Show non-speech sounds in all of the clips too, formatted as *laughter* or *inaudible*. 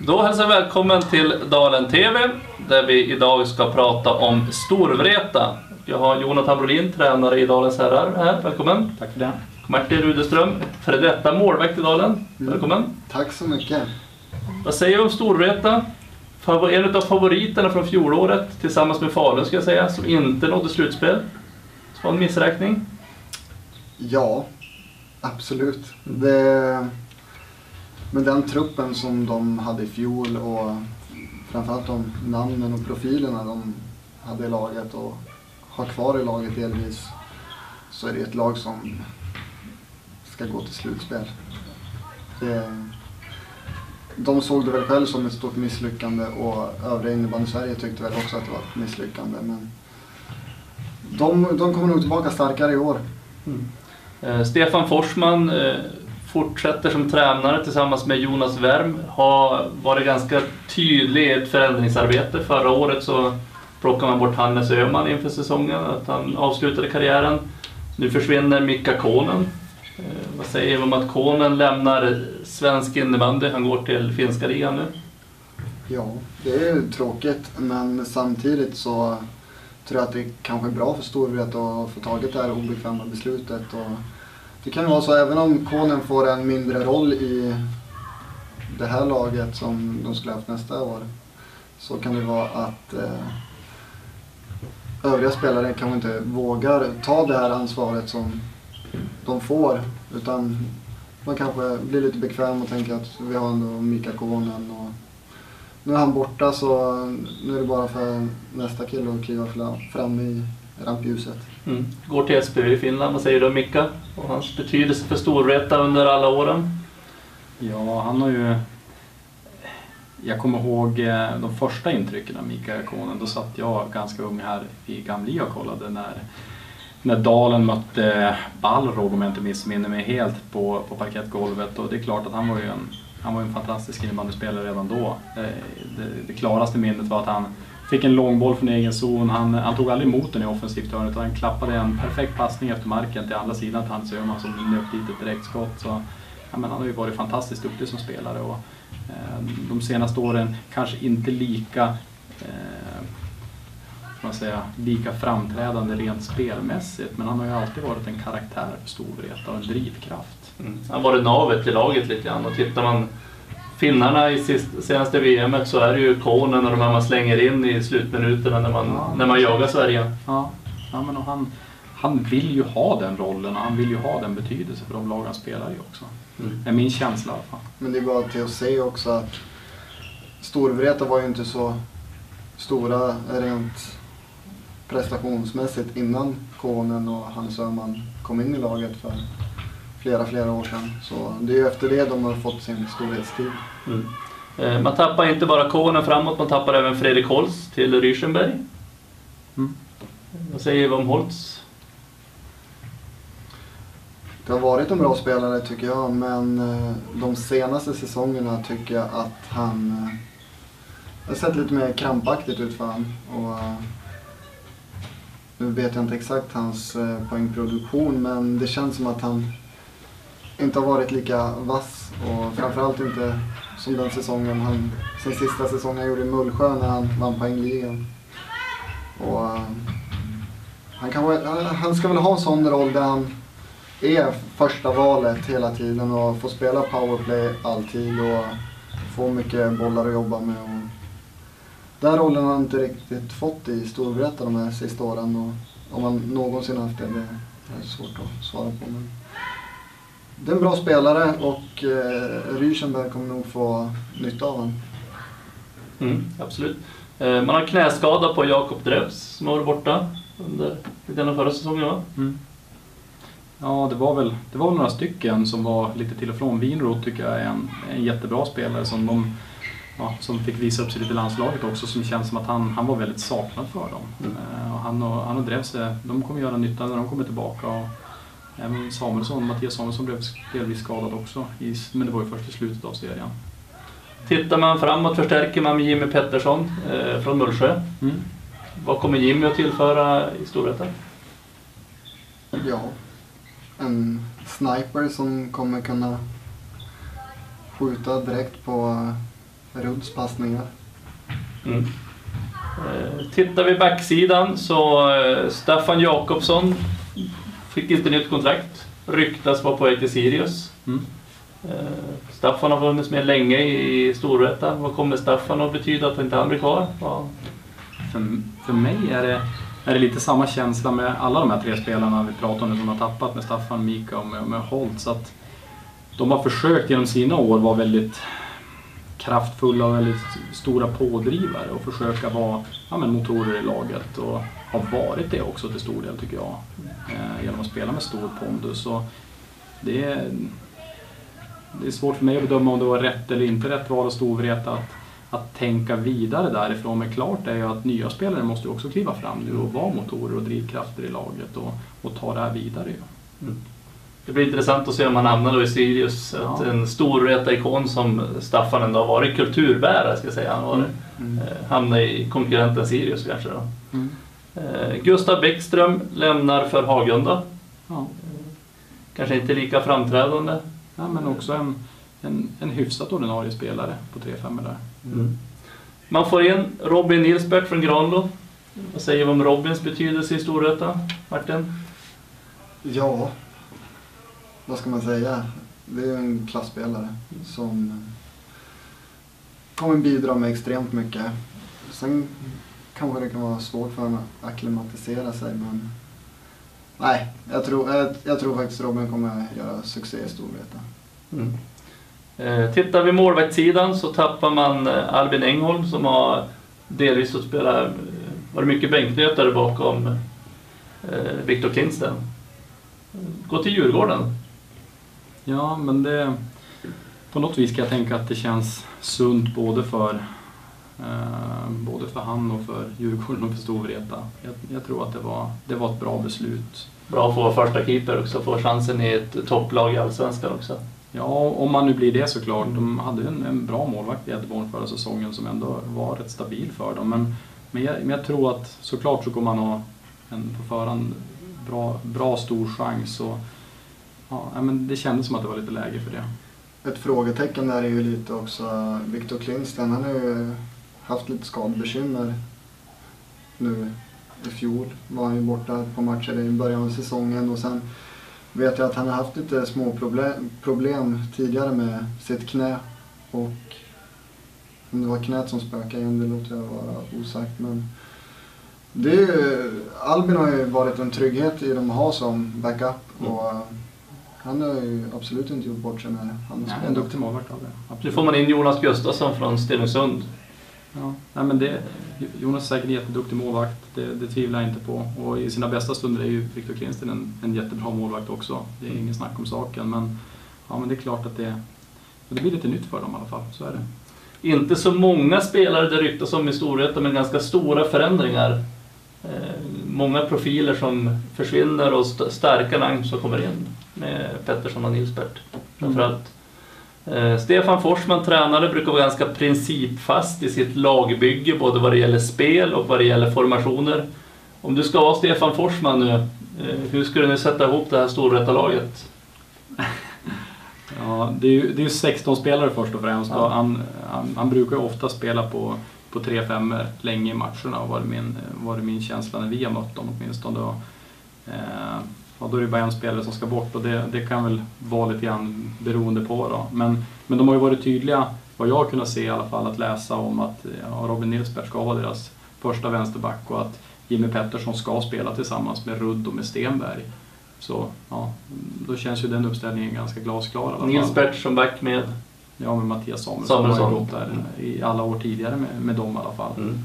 Då hälsar jag välkommen till Dalen TV där vi idag ska prata om Storvreta. Jag har Jonathan Brolin, tränare i Dalens herrar här. Välkommen. Tack för det. Martin Rudeström, före detta målvakt i Dalen. Mm. Välkommen. Tack så mycket. Vad säger vi om Storvreta? En av favoriterna från fjolåret tillsammans med Falun ska jag säga, som inte nådde slutspel. Så var en missräkning. Ja, absolut. Det, med den truppen som de hade i fjol och framförallt de namnen och profilerna de hade i laget och har kvar i laget delvis så är det ett lag som ska gå till slutspel. Det, de såg det väl själv som ett stort misslyckande och övriga innebandy-Sverige tyckte väl också att det var ett misslyckande. Men de, de kommer nog tillbaka starkare i år. Mm. Eh, Stefan Forsman eh, fortsätter som tränare tillsammans med Jonas Wärm. Har varit ganska tydlig i ett förändringsarbete. Förra året så plockade man bort Hannes Öhman inför säsongen, att han avslutade karriären. Nu försvinner Mika Konen. Eh, vad säger vi om att Konen lämnar svensk innebandy? Han går till finska ligan nu. Ja, det är ju tråkigt men samtidigt så tror jag att det kanske är bra för Storvreta att få tagit det här obekväma beslutet. Och det kan ju vara så även om Konen får en mindre roll i det här laget som de skulle haft nästa år så kan det vara att eh, övriga spelare kanske inte vågar ta det här ansvaret som de får utan man kanske blir lite bekväm och tänker att vi har ändå Mika Konen och nu är han borta så nu är det bara för nästa kille att kliva fram i rampljuset. Mm. Går till SPV i Finland. Vad säger du om Mika? Och hans betydelse för Storvreta under alla åren? Ja, han har ju... Jag kommer ihåg eh, de första intrycken av Mikael Konen. Då satt jag ganska ung här i Gamlia och kollade när, när Dalen mötte Balrog, om jag inte missminner mig helt, på, på parkettgolvet. Och det är klart att han var ju en, han var ju en fantastisk innebandyspelare redan då. Eh, Det, det klaraste minnet var att han fick en långboll från egen zon. Han, han tog aldrig emot den i offensivt hörn utan han klappade en perfekt passning efter marken till andra sidan till Hans Öhman som nöp dit ett direktskott. Så, ja, men han har ju varit fantastiskt duktig som spelare och eh, de senaste åren kanske inte lika eh, man säga, lika framträdande rent spelmässigt men han har ju alltid varit en karaktär för Storvreta och en drivkraft. Mm. Han var det navet i laget lite grann. Och tittar man finnarna i sist, senaste VM så är det ju Konen och de här man slänger in i slutminuterna när man, Ja. när man jagar Sverige. Ja, ja men och han, han vill ju ha den rollen och han vill ju ha den betydelse för de lag han spelar i också. Mm. Det är min känsla i alla fall. Men det är bara till att se också att Storvreta var ju inte så stora rent prestationsmässigt innan Konen och Hans Öhman kom in i laget för flera, flera år sedan. Så det är ju efter det de har fått sin storhetstid. Mm. Eh, Man tappar inte bara Konen framåt, man tappar även Fredrik Holst till Rüschenberg. Mm. Vad säger vi om Holtz? Det har varit en bra spelare tycker jag, men eh, de senaste säsongerna tycker jag att han... eh, Det har sett lite mer krampaktigt ut för honom. Och, eh, nu vet jag inte exakt hans eh, poängproduktion, men det känns som att han inte har varit lika vass och framförallt inte som den säsongen han, sin sista säsong han gjorde i Mullsjö när han vann poängligan. Och, eh, han, kan, han ska väl ha en sån roll där han är första valet hela tiden och får spela powerplay alltid och får mycket bollar att jobba med. Och den rollen har han inte riktigt fått i Storvreta de här sista åren. Och om han någonsin haft det, det är svårt att svara på. Men det är en bra spelare och eh, Rüschenberg kommer nog få nytta av honom. Mm, absolut. Eh, Man har knäskada på Jakob Drebs som har varit borta under den förra säsongen va? Mm. Ja, det var, väl, det var väl några stycken som var lite till och från. Winroth tycker jag är en, en jättebra spelare som, de, ja, som fick visa upp sig lite i landslaget också som känns som att han, han var väldigt saknad för dem. Mm. Eh, och han och, han och Drevs, eh, de kommer göra nytta när de kommer tillbaka. Och även Samuelsson, Mattias Samuelsson blev delvis skadad också, i, men det var ju först i slutet av serien. Tittar man framåt förstärker man med Jimmy Pettersson eh, från Mullsjö. Mm. Vad kommer Jimmy att tillföra i Storvreta? Ja, en sniper som kommer kunna skjuta direkt på Rudds passningar. Mm. Eh, Tittar vi backsidan så eh, Staffan Jakobsson fick inte nytt kontrakt. Ryktas vara på väg till Sirius. Mm. Eh, Staffan har funnits med länge i Storvreta. Vad kommer Staffan att betyda att inte han blir kvar? Ja. För, för mig är det, är det lite samma känsla med alla de här tre spelarna vi pratar om nu som har tappat med Staffan, Mika och med, med Holt. Så att de har försökt genom sina år vara väldigt kraftfulla och väldigt stora pådrivare och försöka vara ja, men motorer i laget och har varit det också till stor del tycker jag. Eh, genom att spela med stor pondus. Och det, är, det är svårt för mig att bedöma om det var rätt eller inte rätt val av Storvreta att, att tänka vidare därifrån. Men klart är ju att nya spelare måste också kliva fram nu och vara motorer och drivkrafter i laget och, och ta det här vidare. Mm. Det blir intressant att se om han hamnar då i Sirius. Ja. Att En Storvreta-ikon som Staffan ändå har varit kulturbärare ska jag säga. Han har Mm. Mm. eh, hamnat i konkurrenten Sirius kanske då. Mm. Eh, Gustav Bäckström lämnar för Hagunda. Ja. Kanske inte lika framträdande. Ja, men också en, en, en hyfsat ordinarie spelare på 3-5 där. Mm. Man får in Robin Nilsbert från Granlo. Vad säger vi om Robins betydelse i Storvreta, Martin? Ja, vad ska man säga? Det är ju en klassspelare som kommer bidra med extremt mycket. Sen kanske det kan vara svårt för honom att acklimatisera sig men nej, jag tror, jag, jag tror faktiskt Robin kommer göra succé i Storvreta. Mm. Eh, tittar vi målvaktssidan så tappar man eh, Albin Engholm som har delvis fått spela, eh, varit mycket bänknötare bakom eh, Viktor Klintsten. Gå till Djurgården. Ja, men det... På något vis kan jag tänka att det känns sunt både för, eh, både för han och för Djurgården och för Storvreta. Jag, jag tror att det var, det var ett bra beslut. Bra att få vara första keeper också, få chansen i ett topplag i Allsvenskan också. Ja, om man nu blir det såklart. De hade ju en, en bra målvakt i Edborn förra säsongen som ändå var rätt stabil för dem. Men, men, jag, men jag tror att såklart så kommer man ha en på förhand bra, bra stor chans. Och, ja, men det kändes som att det var lite läge för det. Ett frågetecken där är ju lite också Viktor Klintsten. Han har ju haft lite skadebekymmer nu. I fjol var han ju borta på matcher i början av säsongen och sen vet jag att han har haft lite små problem, problem tidigare med sitt knä och om det var knät som spökade igen, det låter jag vara osagt. Men det är ju, Albin har ju varit en trygghet i dem att ha som backup och han har ju absolut inte gjort bort sig när han har Ja, en duktig målvakt av det. Nu får man in Jonas Gustafsson från Stenungsund. Ja, nej men det, Jonas är säkert en jätteduktig målvakt, det, det tvivlar jag inte på. Och i sina bästa stunder är ju Viktor Klintsten en, en jättebra målvakt också. Det är ingen snack om saken. Men, ja, men det är klart att det, det blir lite nytt för dem i alla fall, så är det. Inte så många spelare det ryktas om i Storvreta, men ganska stora förändringar. Eh, många profiler som försvinner och st- starka namn som kommer in med Pettersson och Nilsbert. Framförallt. Eh, Stefan Forsman, tränare, brukar vara ganska principfast i sitt lagbygge, både vad det gäller spel och vad det gäller formationer. Om du ska vara Stefan Forsman nu, eh, hur ska du sätta ihop det här Storvreta-laget? Ja, det är ju det är ju 16 spelare först och främst. Ja. Han, han, han brukar ju ofta spela på, på 3-5 länge i matcherna, var det, min, var det min känsla när vi har mött dem åtminstone. Och, eh, och då är det bara en spelare som ska bort och det, det kan väl vara lite grann beroende på. Då. Men, men de har ju varit tydliga, vad jag har kunnat se i alla fall, att läsa om att ja, Robin Nilsberg ska vara deras första vänsterback och att Jimmy Pettersson ska spela tillsammans med Rudd och med Stenberg. Så ja, då känns ju den uppställningen ganska glasklar i alla fall. Nils som back med... Ja, med Mattias Samuelsson, Samuelsson. har gått där i alla år tidigare med, med dem i alla fall. Mm.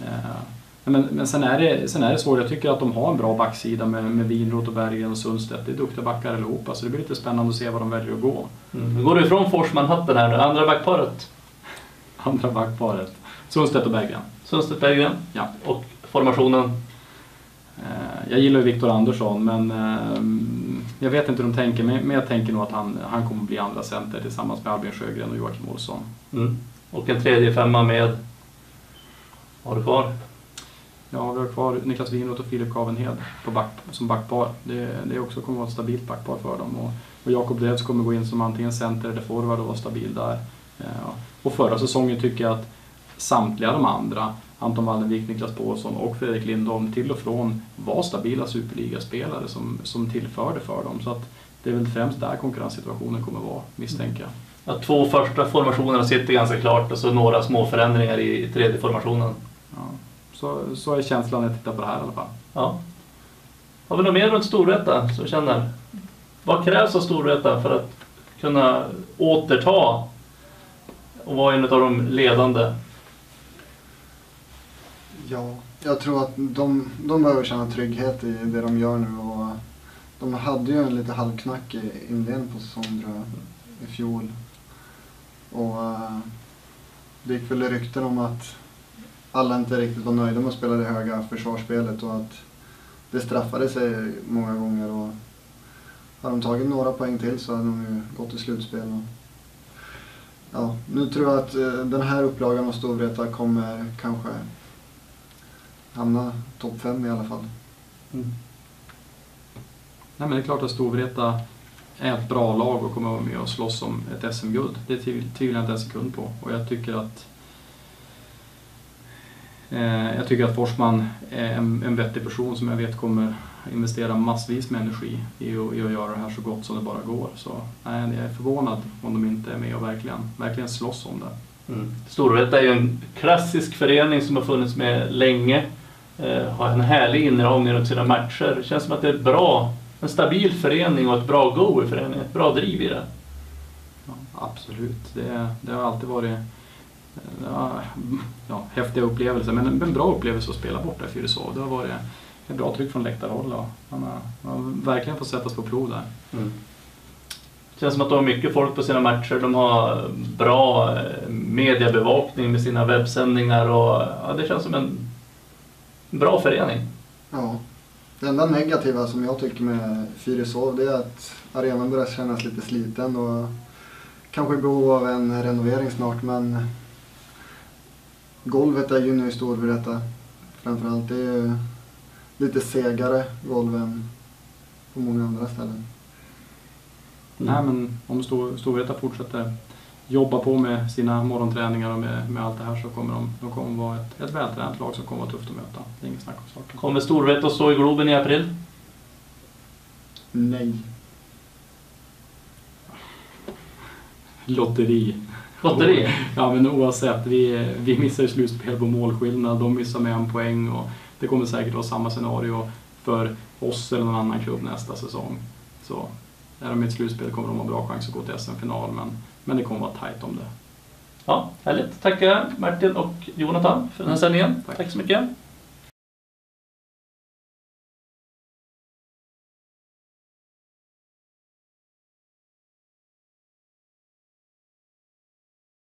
Eh, men men sen, är det, sen är det svårt, jag tycker att de har en bra backsida med, med Winroth och Berggren och Sundstedt. Det är duktiga backar allihopa, så det blir lite spännande att se vad de väljer att gå. Mm. Nu går du ifrån Forsman-hatten här nu, andra backparet. *laughs* Andra backparet. Sundstedt och Berggren. Sundstedt Berggren Ja. och formationen. Eh, jag gillar ju Viktor Andersson, men eh, jag vet inte hur de tänker. Men, men jag tänker nog att han, han kommer bli andra center tillsammans med Albin Sjögren och Joakim Olsson. Mm. Och en tredje femma med... Vad har du kvar? Ja, vi har kvar Niklas Winroth och Filip Kavenhed på back, som backpar. Det, det också kommer att vara ett stabilt backpar för dem. Och, och Jakob Dreds kommer gå in som antingen center eller forward och vara stabil där. Eh, och förra säsongen tycker jag att samtliga de andra, Anton Wallenvik, Niklas Paulsson och Fredrik Lindholm till och från var stabila superligaspelare som, som tillförde för dem. Så att det är väl främst där konkurrenssituationen kommer vara, misstänker jag. Ja, två första formationerna sitter ganska klart och så några små förändringar i tredje formationen. Ja, så, så är känslan när jag tittar på det här i alla fall. Ja. Har vi något mer runt Storvreta som känner? Vad krävs av Storvreta för att kunna återta och vara en av de ledande? Ja, jag tror att de, de behöver känna trygghet i det de gör nu. Och de hade ju en lite halvknackig inledning på säsongen tror jag, i fjol. Och uh, det gick väl rykten om att alla inte riktigt var nöjda med att spela det höga försvarsspelet och att det straffade sig många gånger. Och har de tagit några poäng till så hade de ju gått till slutspel. Och, ja, nu tror jag att eh, den här upplagan av Storvreta kommer kanske hamna topp fem i alla fall. Mm. Nej, men det är klart att Storvreta är ett bra lag och kommer att vara med och slåss om ett SM-guld. Det tvivlar jag inte en sekund på. Och jag tycker att jag tycker att Forsman är en, en vettig person som jag vet kommer investera massvis med energi i, i att göra det här så gott som det bara går. Så nej, jag är förvånad om de inte är med och verkligen, verkligen slåss om det. Mm. Storvreta är ju en klassisk förening som har funnits med länge. Eh, har en härlig inramning runt sina matcher. Det känns som att det är bra en stabil förening och ett bra go i föreningen, ett bra driv i det. Ja, absolut, det, det har alltid varit ja, ja, häftiga upplevelser, men en, bra upplevelse att spela borta i Fyrishov. Det har varit ett bra tryck från läktarhåll och man har, man har verkligen fått sättas på prov där. Mm. Det känns som att de har mycket folk på sina matcher. De har bra eh, mediebevakning med sina webbsändningar och ja, det känns som en bra förening. Ja, det enda negativa som jag tycker med Fyrishov det är att arenan börjar kännas lite sliten och kanske i behov av en renovering snart men golvet är ju nu i Storvreta framförallt. Det är lite segare golv än på många andra ställen. Mm. Nej men om Storvreta fortsätter jobba på med sina morgonträningar och med, med allt det här så kommer de, de kommer vara ett, ett vältränat lag som kommer vara tufft att möta. Det är inget snack om saken. Kommer Storvreta att stå i Globen i april? Nej. Lotteri. Lotteri? Ja men oavsett, vi, vi missar ju slutspel på målskillnad, de missar med en poäng och det kommer säkert vara samma scenario för oss eller någon annan klubb nästa säsong. Så är de i ett slutspel kommer de ha bra chans att gå till SM-final men men det kommer vara tajt om det. Ja, härligt. Tackar Martin och Jonathan för den här sändningen. Tack, Tack så mycket.